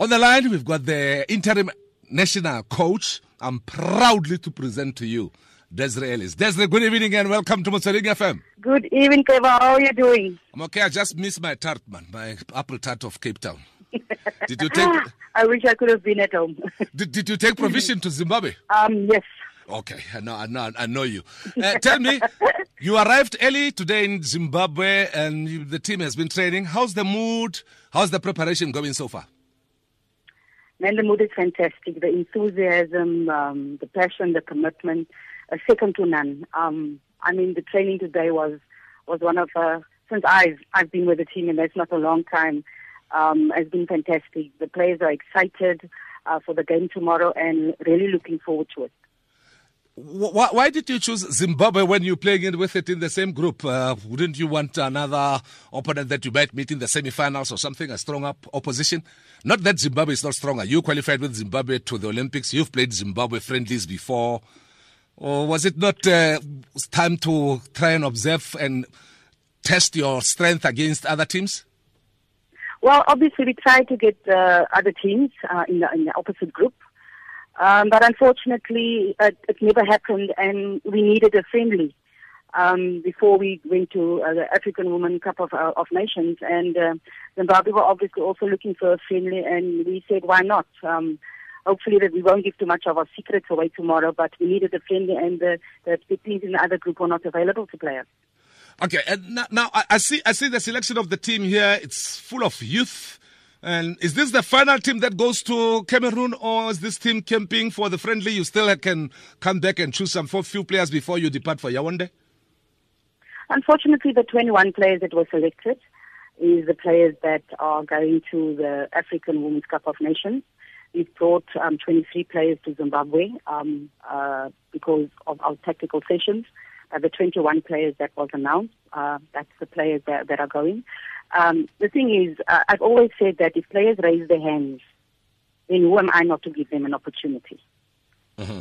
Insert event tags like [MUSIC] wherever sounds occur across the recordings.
On the line, we've got the interim national coach. I'm proudly to present to you Desiree Ellis. Desiree, good evening and welcome to Motsweding FM. Good evening, Trevor. How are you doing? I'm okay. I just missed my tart, man, my apple tart of Cape Town. [LAUGHS] Did you take? I wish I could have been at home. [LAUGHS] did, did you take provision to Zimbabwe? Um, yes. Okay, I know, I know, I know you. Uh, tell me, you arrived early today in Zimbabwe, and you, the team has been training. How's the mood? How's the preparation going so far? The mood is fantastic. The enthusiasm, um, the passion, the commitment, uh, second to none. Um, I mean, the training today was was one of uh, since I've I've been with the team, and that's not a long time. Um, has been fantastic. The players are excited uh, for the game tomorrow, and really looking forward to it. Why, why, did you choose Zimbabwe when you're playing with it in the same group? Uh, wouldn't you want another opponent that you might meet in the semi-finals or something, a strong up opposition? Not that Zimbabwe is not stronger. You qualified with Zimbabwe to the Olympics. You've played Zimbabwe friendlies before. Or was it not uh, time to try and observe and test your strength against other teams? Well, obviously we tried to get uh, other teams uh, in, the, in the opposite group. Um, but unfortunately, it, it, never happened, and we needed a friendly um, before we went to uh, the African Women Cup of, uh, of Nations. And uh, Zimbabwe were obviously also looking for a friendly, and we said, why not? Um, hopefully that we won't give too much of our secrets away tomorrow, but we needed a friendly, and the, the teams in the other group were not available to play us. Okay, now, now I see I see the selection of the team here. It's full of youth. And is this the final team that goes to Cameroon, or is this team camping for the friendly? You still can come back and choose some few players before you depart for Yaoundé? Unfortunately, the 21 players that were selected is the players that are going to the African Women's Cup of Nations. We've brought um, 23 players to Zimbabwe um, uh, because of our tactical sessions. Uh, the 21 players that was announced, uh, that's the players that, that are going. Um, the thing is, uh, I've always said that if players raise their hands, then who am I not to give them an opportunity? Mm-hmm.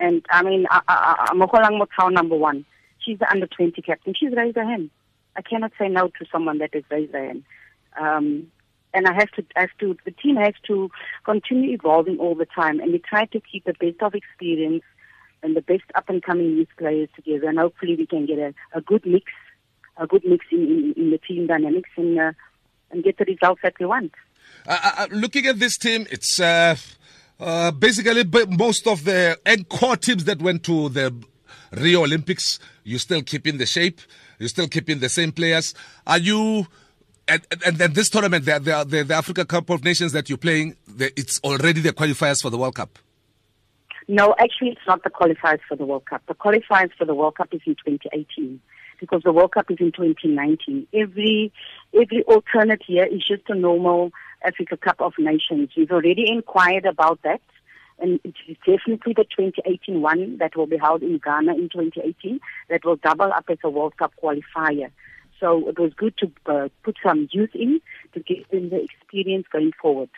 And I mean, Mokolang Motao, number one, she's the under 20 captain. She's raised her hand. I cannot say no to someone that has raised their hand. Um, and I have to, have to, the team has to continue evolving all the time, and we try to keep the best of experience and the best up and coming youth players together, and hopefully we can get a, a good mix a good mix in, in, in the team dynamics and uh, and get the results that we want. Uh, uh, uh looking at this team, it's uh, uh, basically most of the core teams that went to the Rio Olympics. You're still keeping the shape. You're still keeping the same players. Are you? And, and then this tournament, the, the, the Africa Cup of Nations that you're playing, the, it's already the qualifiers for the World Cup. No, actually, it's not the qualifiers for the World Cup. The qualifiers for the World Cup is in 2018 because the World Cup is in 2019. Every every alternate year is just a normal Africa Cup of Nations. We've already inquired about that, and it's definitely the 2018 one that will be held in Ghana in 2018 that will double up as a World Cup qualifier. So it was good to uh, put some youth in to give them the experience going forward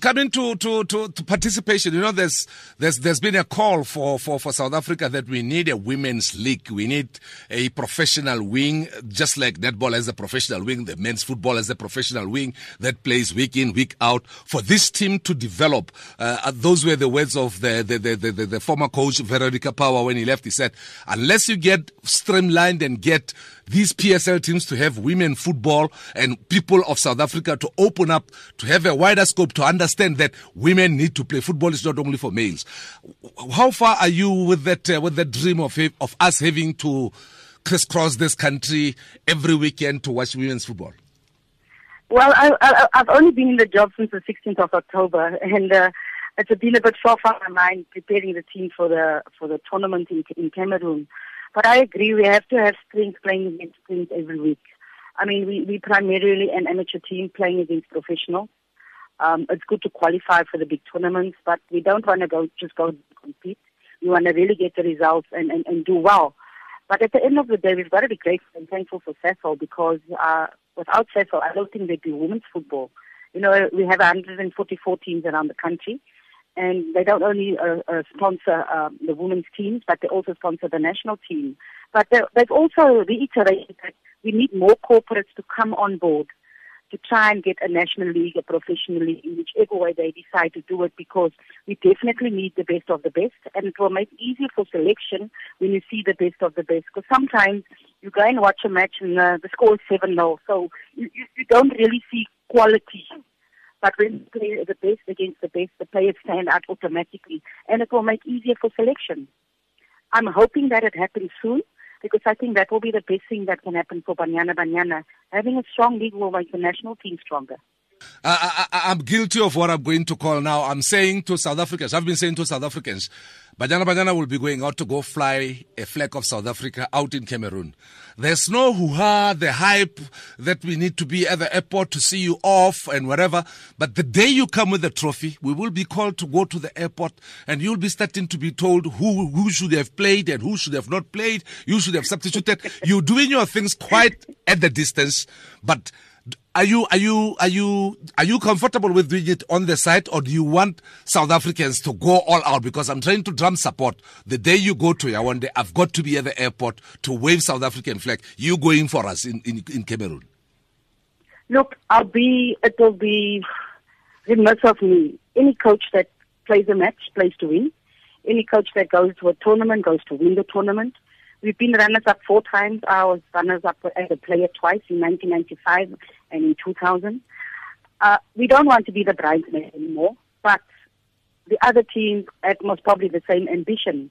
coming to, to, to, to, participation, you know, there's, there's, there's been a call for, for, for South Africa that we need a women's league. We need a professional wing, just like netball as a professional wing, the men's football as a professional wing that plays week in, week out. For this team to develop, uh, those were the words of the, the, the, the, the former coach, Veronica Power, when he left. He said, unless you get streamlined and get these PSL teams to have women football and people of South Africa to open up, to have a wider scope, to understand that women need to play. Football is not only for males. How far are you with that, uh, with that dream of, of us having to crisscross this country every weekend to watch women's football? Well, I, have only been in the job since the 16th of October, and uh, it's been a bit far from my mind preparing the team for the for the tournament in, in Cameroon. But I agree, we have to have strength playing against strength every week. I mean, we, we primarily an amateur team playing against professionals. Um, it's good to qualify for the big tournaments, but we don't want to go just go compete. We want to really get the results and, and, and do well. But at the end of the day, we've got to be grateful and thankful for SAFL because uh, without SAFL, I don't think there'd be women's football. You know, we have 144 teams around the country and they don't only uh, uh, sponsor um, the women's teams, but they also sponsor the national team. But they've also reiterated that we need more corporates to come on board to try and get a national league, a professional league, in whichever way they decide to do it, because we definitely need the best of the best, and it will make it easier for selection when you see the best of the best. Because sometimes you go and watch a match and uh, the score is 7 0, so you, you, you don't really see quality. But when you play the best against the best, the players stand out automatically, and it will make easier for selection. I'm hoping that it happens soon because I think that will be the best thing that can happen for Banyana Banyana. Having a strong league will make the national team stronger. I, am guilty of what I'm going to call now. I'm saying to South Africans, I've been saying to South Africans, Banyana Banyana will be going out to go fly a flag of South Africa out in Cameroon. There's no hoo-ha, the hype that we need to be at the airport to see you off and whatever. But the day you come with the trophy, we will be called to go to the airport and you'll be starting to be told who, who should have played and who should have not played. You should have substituted. [LAUGHS] You're doing your things quite at the distance, but are you are you are you are you comfortable with doing it on the side, or do you want South Africans to go all out? Because I'm trying to drum support. The day you go to Yaoundé, I've got to be at the airport to wave South African flag. You going for us in, in, in Cameroon? Look, I'll be. It will be remiss of me. Any coach that plays a match plays to win. Any coach that goes to a tournament goes to win the tournament. We've been runners up four times. I was runners up as a player twice in 1995 and in 2000. Uh, we don't want to be the bridesmaid anymore, but the other teams had most probably the same ambition.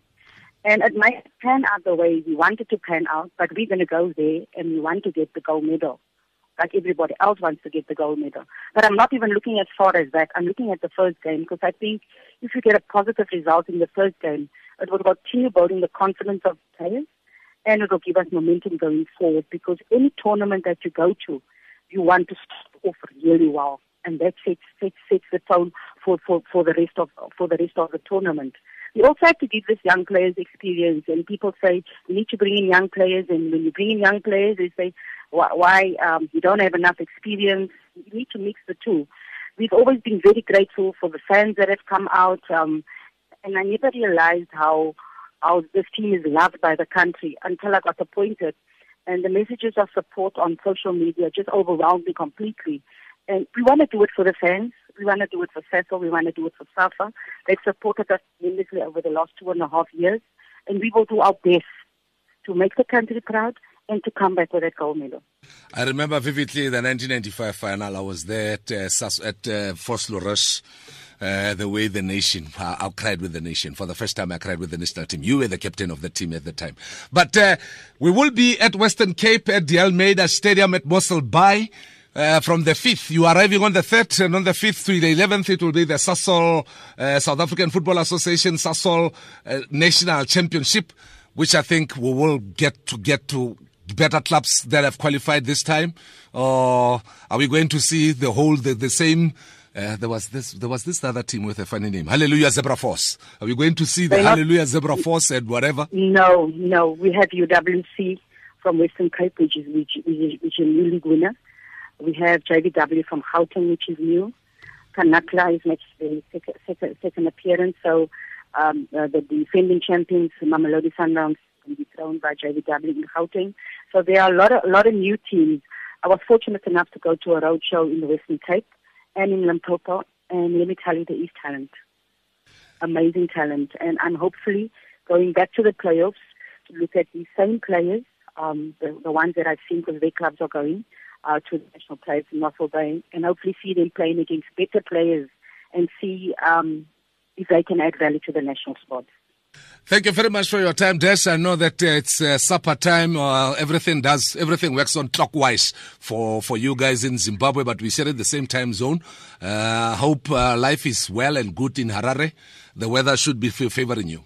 And it might pan out the way we wanted to pan out, but we're going to go there and we want to get the gold medal, like everybody else wants to get the gold medal. But I'm not even looking as far as that. I'm looking at the first game because I think if you get a positive result in the first game, it will continue building the confidence of players and it will give us momentum going forward because any tournament that you go to, you want to start off really well, and that sets sets, sets the tone for, for, for the rest of for the rest of the tournament. We also have to give this young players experience, and people say you need to bring in young players, and when you bring in young players, they say why, why um, you don't have enough experience. You need to mix the two. We've always been very grateful for the fans that have come out, um, and I never realized how how this team is loved by the country until I got appointed. And the messages of support on social media just overwhelmed me completely. And we want to do it for the fans. We want to do it for Sasol. We want to do it for Safa. They've supported us tremendously over the last two and a half years. And we will do our best to make the country proud and to come back with that gold medal. I remember vividly the 1995 final. I was there at, uh, at uh, Vosloorus. Uh, the way the nation, I, I, cried with the nation. For the first time, I cried with the national team. You were the captain of the team at the time. But uh, we will be at Western Cape at the Almeida Stadium at Mossel Bay. Uh, from the 5th. You are arriving on the 3rd, and on the 5th to the 11th, it will be the Sasol uh, South African Football Association Sasol uh, National Championship, which I think we will get to get to better clubs that have qualified this time. Or are we going to see the whole, the, the same uh, there was this there was this other team with a funny name, Hallelujah Zebra Force. Are we going to see the Hallelujah Zebra Force and whatever? No, no. We have UWC from Western Cape, which is which, which, is, which is a new league winner. We have JVW from Gauteng, which is new. Kanakla is next the second, second, second appearance. So um, uh, the defending champions, Mamelodi Sundowns, will be thrown by JVW in Gauteng. So there are a lot of a lot of new teams. I was fortunate enough to go to a road show in the Western Cape and in Limpopo. And let me tell you, there is talent, amazing talent. And I'm hopefully going back to the playoffs to look at these same players, um, the, the ones that I've seen because their clubs are going uh, to the national players in Mossel Bay, and hopefully see them playing against better players and see um, if they can add value to the national squad. Thank you very much for your time, Des. I know that uh, it's uh, supper time. Uh, everything does, everything works on clockwise for, for you guys in Zimbabwe, but we share in the same time zone. Uh, hope uh, life is well and good in Harare. The weather should be favoring you.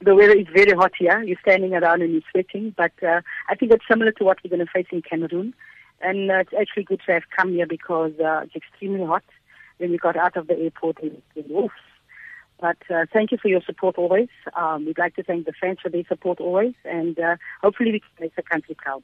The weather is very hot here. You're standing around and you're sweating, but uh, I think it's similar to what we're going to face in Cameroon. And it's actually good to have come here because it's extremely hot. When we got out of the airport, it, oof, but uh, thank you for your support always. Um, we'd like to thank the fans for their support always, and uh, hopefully we can make the country proud.